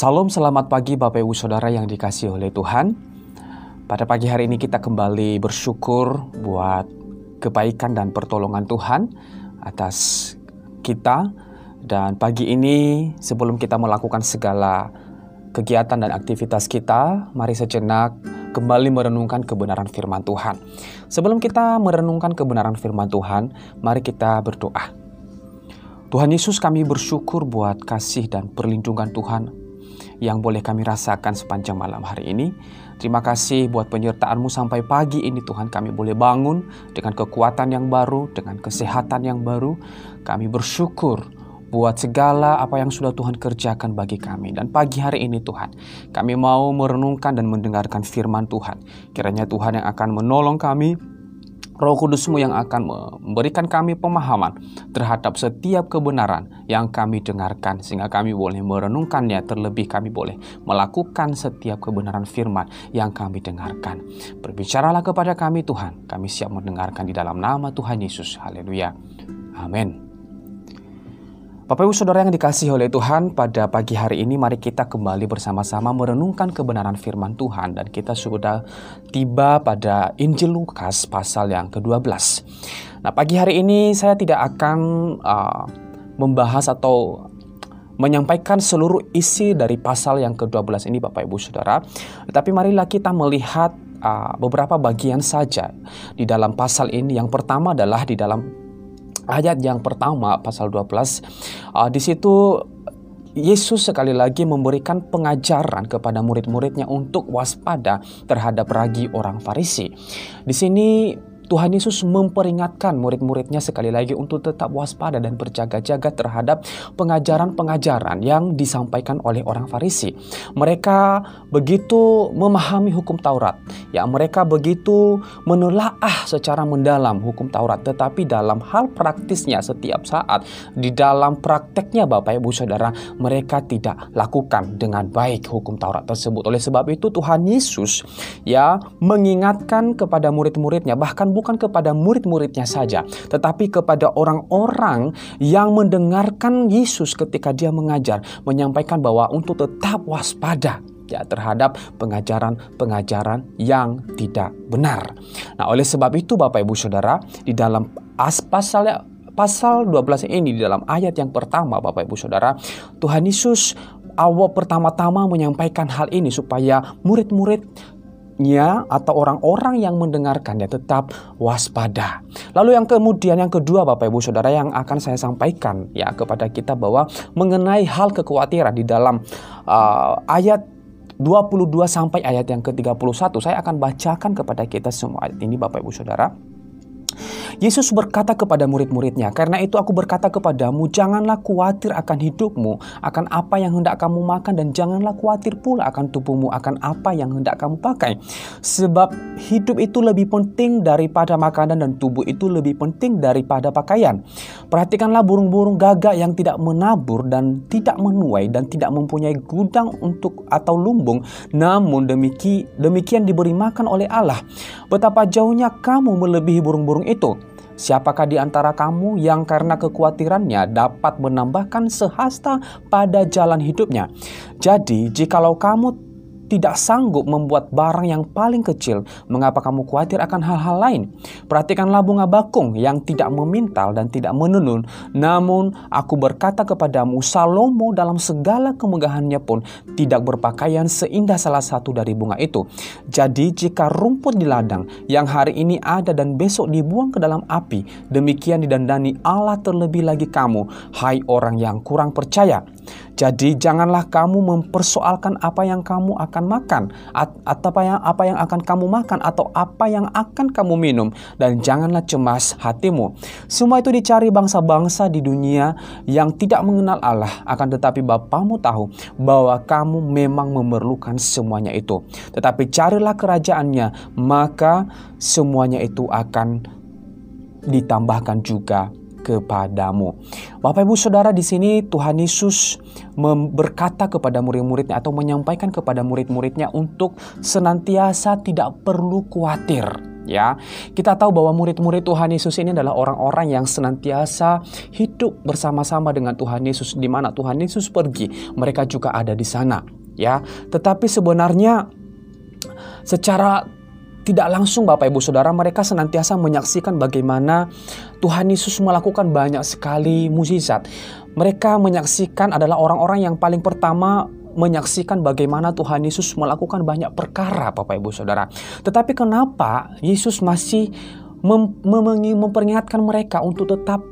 Salam selamat pagi Bapak Ibu Saudara yang dikasih oleh Tuhan. Pada pagi hari ini kita kembali bersyukur buat kebaikan dan pertolongan Tuhan atas kita dan pagi ini sebelum kita melakukan segala kegiatan dan aktivitas kita, mari sejenak kembali merenungkan kebenaran firman Tuhan. Sebelum kita merenungkan kebenaran firman Tuhan, mari kita berdoa. Tuhan Yesus kami bersyukur buat kasih dan perlindungan Tuhan yang boleh kami rasakan sepanjang malam hari ini. Terima kasih buat penyertaan-Mu sampai pagi ini Tuhan kami boleh bangun dengan kekuatan yang baru, dengan kesehatan yang baru. Kami bersyukur buat segala apa yang sudah Tuhan kerjakan bagi kami. Dan pagi hari ini Tuhan, kami mau merenungkan dan mendengarkan firman Tuhan. Kiranya Tuhan yang akan menolong kami Roh Kudusmu yang akan memberikan kami pemahaman terhadap setiap kebenaran yang kami dengarkan sehingga kami boleh merenungkannya terlebih kami boleh melakukan setiap kebenaran firman yang kami dengarkan. Berbicaralah kepada kami Tuhan, kami siap mendengarkan di dalam nama Tuhan Yesus. Haleluya. Amin. Bapak Ibu Saudara yang dikasih oleh Tuhan, pada pagi hari ini mari kita kembali bersama-sama merenungkan kebenaran firman Tuhan dan kita sudah tiba pada Injil Lukas pasal yang ke-12. Nah, pagi hari ini saya tidak akan uh, membahas atau menyampaikan seluruh isi dari pasal yang ke-12 ini Bapak Ibu Saudara. Tetapi marilah kita melihat uh, beberapa bagian saja di dalam pasal ini. Yang pertama adalah di dalam ayat yang pertama pasal 12 uh, di situ Yesus sekali lagi memberikan pengajaran kepada murid-muridnya untuk waspada terhadap ragi orang Farisi. Di sini Tuhan Yesus memperingatkan murid-muridnya sekali lagi untuk tetap waspada dan berjaga-jaga terhadap pengajaran-pengajaran yang disampaikan oleh orang Farisi. Mereka begitu memahami hukum Taurat, ya mereka begitu menelaah secara mendalam hukum Taurat, tetapi dalam hal praktisnya setiap saat di dalam prakteknya Bapak Ibu Saudara, mereka tidak lakukan dengan baik hukum Taurat tersebut. Oleh sebab itu Tuhan Yesus ya mengingatkan kepada murid-muridnya bahkan bukan kepada murid-muridnya saja, tetapi kepada orang-orang yang mendengarkan Yesus ketika dia mengajar, menyampaikan bahwa untuk tetap waspada ya terhadap pengajaran-pengajaran yang tidak benar. Nah, oleh sebab itu Bapak Ibu Saudara, di dalam as pasal pasal 12 ini di dalam ayat yang pertama Bapak Ibu Saudara, Tuhan Yesus awal pertama-tama menyampaikan hal ini supaya murid-murid atau orang-orang yang mendengarkannya tetap waspada. Lalu yang kemudian yang kedua Bapak Ibu Saudara yang akan saya sampaikan ya kepada kita bahwa mengenai hal kekhawatiran di dalam uh, ayat 22 sampai ayat yang ke-31 saya akan bacakan kepada kita semua ayat ini Bapak Ibu Saudara. Yesus berkata kepada murid-muridnya, "Karena itu aku berkata kepadamu, janganlah khawatir akan hidupmu, akan apa yang hendak kamu makan dan janganlah khawatir pula akan tubuhmu, akan apa yang hendak kamu pakai. Sebab hidup itu lebih penting daripada makanan dan tubuh itu lebih penting daripada pakaian. Perhatikanlah burung-burung gagak yang tidak menabur dan tidak menuai dan tidak mempunyai gudang untuk atau lumbung, namun demikian demikian diberi makan oleh Allah. Betapa jauhnya kamu melebihi burung-burung itu." Siapakah di antara kamu yang karena kekhawatirannya dapat menambahkan sehasta pada jalan hidupnya? Jadi, jikalau kamu tidak sanggup membuat barang yang paling kecil, mengapa kamu khawatir akan hal-hal lain? Perhatikanlah bunga bakung yang tidak memintal dan tidak menenun. Namun aku berkata kepadamu, Salomo dalam segala kemegahannya pun tidak berpakaian seindah salah satu dari bunga itu. Jadi jika rumput di ladang yang hari ini ada dan besok dibuang ke dalam api, demikian didandani Allah terlebih lagi kamu, hai orang yang kurang percaya. Jadi janganlah kamu mempersoalkan apa yang kamu akan makan atau apa yang apa yang akan kamu makan atau apa yang akan kamu minum dan janganlah cemas hatimu. Semua itu dicari bangsa-bangsa di dunia yang tidak mengenal Allah akan tetapi Bapamu tahu bahwa kamu memang memerlukan semuanya itu. Tetapi carilah kerajaannya maka semuanya itu akan ditambahkan juga kepadamu. Bapak Ibu Saudara di sini Tuhan Yesus berkata kepada murid-muridnya atau menyampaikan kepada murid-muridnya untuk senantiasa tidak perlu khawatir ya. Kita tahu bahwa murid-murid Tuhan Yesus ini adalah orang-orang yang senantiasa hidup bersama-sama dengan Tuhan Yesus di mana Tuhan Yesus pergi, mereka juga ada di sana, ya. Tetapi sebenarnya secara tidak langsung Bapak Ibu Saudara mereka senantiasa menyaksikan bagaimana Tuhan Yesus melakukan banyak sekali mukjizat. Mereka menyaksikan adalah orang-orang yang paling pertama menyaksikan bagaimana Tuhan Yesus melakukan banyak perkara Bapak Ibu Saudara. Tetapi kenapa Yesus masih mem mem memperingatkan mereka untuk tetap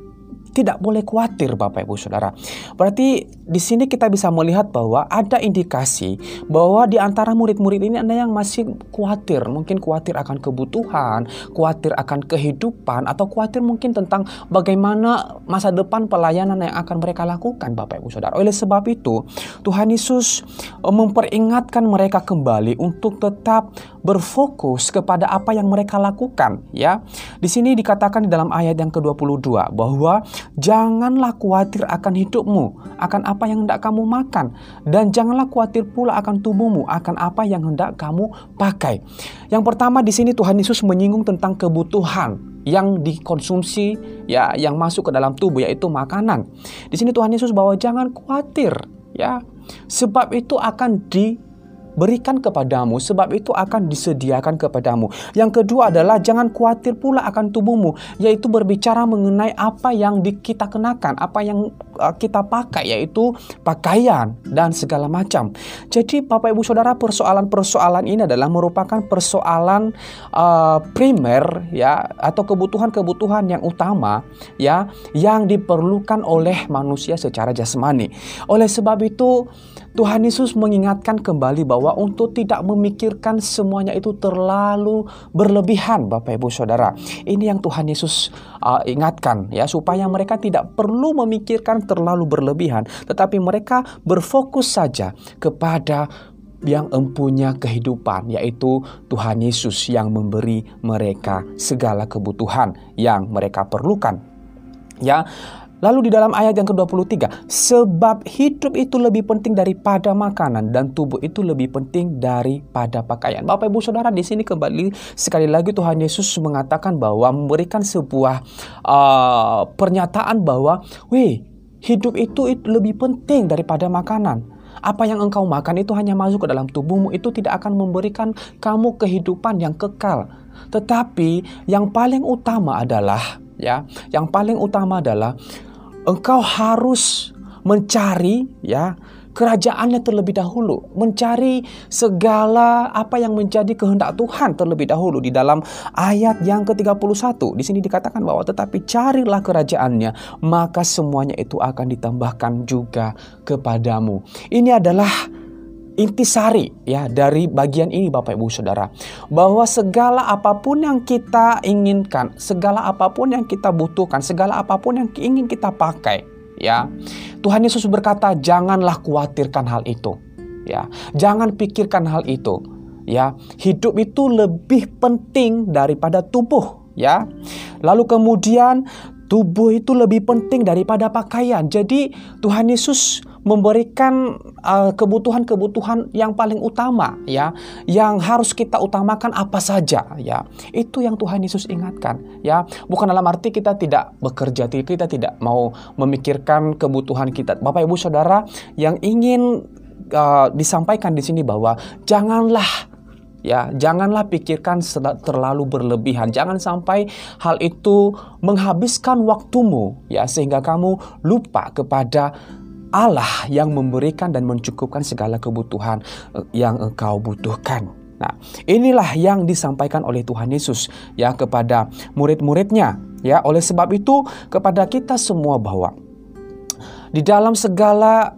tidak boleh khawatir Bapak Ibu Saudara. Berarti di sini kita bisa melihat bahwa ada indikasi bahwa di antara murid-murid ini ada yang masih khawatir, mungkin khawatir akan kebutuhan, khawatir akan kehidupan atau khawatir mungkin tentang bagaimana masa depan pelayanan yang akan mereka lakukan Bapak Ibu Saudara. Oleh sebab itu, Tuhan Yesus eh, memperingatkan mereka kembali untuk tetap berfokus kepada apa yang mereka lakukan ya. Di sini dikatakan di dalam ayat yang ke-22 bahwa janganlah khawatir akan hidupmu, akan apa yang hendak kamu makan dan janganlah khawatir pula akan tubuhmu, akan apa yang hendak kamu pakai. Yang pertama di sini Tuhan Yesus menyinggung tentang kebutuhan yang dikonsumsi ya yang masuk ke dalam tubuh yaitu makanan. Di sini Tuhan Yesus bahwa jangan khawatir ya sebab itu akan di berikan kepadamu sebab itu akan disediakan kepadamu. Yang kedua adalah jangan khawatir pula akan tubuhmu yaitu berbicara mengenai apa yang kita kenakan, apa yang uh, kita pakai yaitu pakaian dan segala macam. Jadi Bapak Ibu Saudara persoalan-persoalan ini adalah merupakan persoalan uh, primer ya atau kebutuhan-kebutuhan yang utama ya yang diperlukan oleh manusia secara jasmani. Oleh sebab itu Tuhan Yesus mengingatkan kembali bahwa untuk tidak memikirkan semuanya itu terlalu berlebihan Bapak Ibu Saudara. Ini yang Tuhan Yesus uh, ingatkan ya supaya mereka tidak perlu memikirkan terlalu berlebihan tetapi mereka berfokus saja kepada yang empunya kehidupan yaitu Tuhan Yesus yang memberi mereka segala kebutuhan yang mereka perlukan. Ya, Lalu di dalam ayat yang ke-23, sebab hidup itu lebih penting daripada makanan dan tubuh itu lebih penting daripada pakaian. Bapak Ibu Saudara di sini kembali sekali lagi Tuhan Yesus mengatakan bahwa memberikan sebuah uh, pernyataan bahwa, "Wih, hidup itu, itu lebih penting daripada makanan." Apa yang engkau makan itu hanya masuk ke dalam tubuhmu itu tidak akan memberikan kamu kehidupan yang kekal. Tetapi yang paling utama adalah ya, yang paling utama adalah engkau harus mencari ya kerajaannya terlebih dahulu, mencari segala apa yang menjadi kehendak Tuhan terlebih dahulu di dalam ayat yang ke-31. Di sini dikatakan bahwa tetapi carilah kerajaannya, maka semuanya itu akan ditambahkan juga kepadamu. Ini adalah intisari ya dari bagian ini Bapak Ibu Saudara bahwa segala apa pun yang kita inginkan, segala apa pun yang kita butuhkan, segala apa pun yang ingin kita pakai ya. Tuhan Yesus berkata janganlah khawatirkan hal itu ya. Jangan pikirkan hal itu ya. Hidup itu lebih penting daripada tubuh ya. Lalu kemudian tubuh itu lebih penting daripada pakaian. Jadi Tuhan Yesus memberikan uh, kebutuhan-kebutuhan yang paling utama ya, yang harus kita utamakan apa saja ya. Itu yang Tuhan Yesus ingatkan ya. Bukan dalam arti kita tidak bekerja, kita tidak mau memikirkan kebutuhan kita. Bapak Ibu Saudara yang ingin uh, disampaikan di sini bahwa janganlah ya janganlah pikirkan terlalu berlebihan jangan sampai hal itu menghabiskan waktumu ya sehingga kamu lupa kepada Allah yang memberikan dan mencukupkan segala kebutuhan eh, yang engkau butuhkan. Nah, inilah yang disampaikan oleh Tuhan Yesus ya kepada murid-muridnya. Ya, oleh sebab itu kepada kita semua bahwa di dalam segala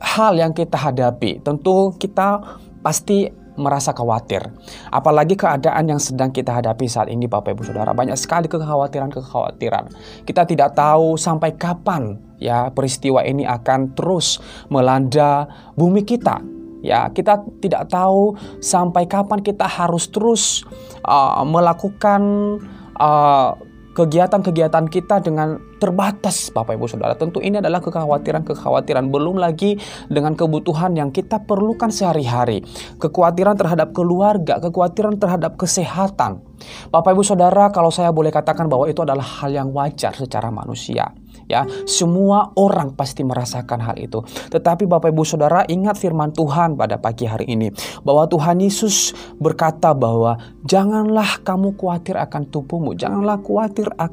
hal yang kita hadapi, tentu kita pasti merasa khawatir. Apalagi keadaan yang sedang kita hadapi saat ini Bapak Ibu Saudara. Banyak sekali kekhawatiran-kekhawatiran. Kita tidak tahu sampai kapan ya peristiwa ini akan terus melanda bumi kita. Ya, kita tidak tahu sampai kapan kita harus terus uh, melakukan uh, kegiatan-kegiatan kita dengan terbatas Bapak Ibu Saudara. Tentu ini adalah kekhawatiran-kekhawatiran belum lagi dengan kebutuhan yang kita perlukan sehari-hari. Kekhawatiran terhadap keluarga, kekhawatiran terhadap kesehatan. Bapak Ibu Saudara, kalau saya boleh katakan bahwa itu adalah hal yang wajar secara manusia ya. Semua orang pasti merasakan hal itu. Tetapi Bapak Ibu Saudara ingat firman Tuhan pada pagi hari ini. Bahwa Tuhan Yesus berkata bahwa janganlah kamu khawatir akan tubuhmu. Janganlah khawatir e,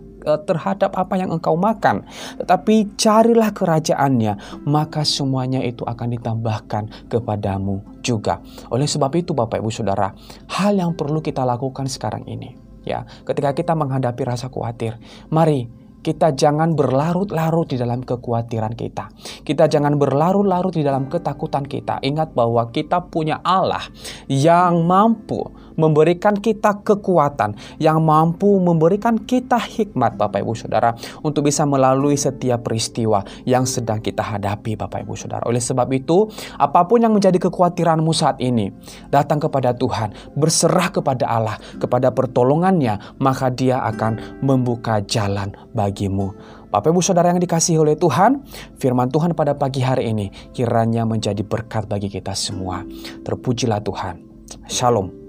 terhadap apa yang engkau makan. Tetapi carilah kerajaannya maka semuanya itu akan ditambahkan kepadamu juga. Oleh sebab itu Bapak Ibu Saudara hal yang perlu kita lakukan sekarang ini ya. Ketika kita menghadapi rasa khawatir mari kita jangan berlarut-larut di dalam kekhawatiran kita. Kita jangan berlarut-larut di dalam ketakutan kita. Ingat bahwa kita punya Allah yang mampu memberikan kita kekuatan, yang mampu memberikan kita hikmat Bapak Ibu Saudara untuk bisa melalui setiap peristiwa yang sedang kita hadapi Bapak Ibu Saudara. Oleh sebab itu, apa pun yang menjadi kekhawatiranmu saat ini, datang kepada Tuhan, berserah kepada Allah, kepada pertolongannya, maka dia akan membuka jalan bagi bagimu. Bapak Ibu Saudara yang dikasihi oleh Tuhan, firman Tuhan pada pagi hari ini kiranya menjadi berkat bagi kita semua. Terpujilah Tuhan. Shalom.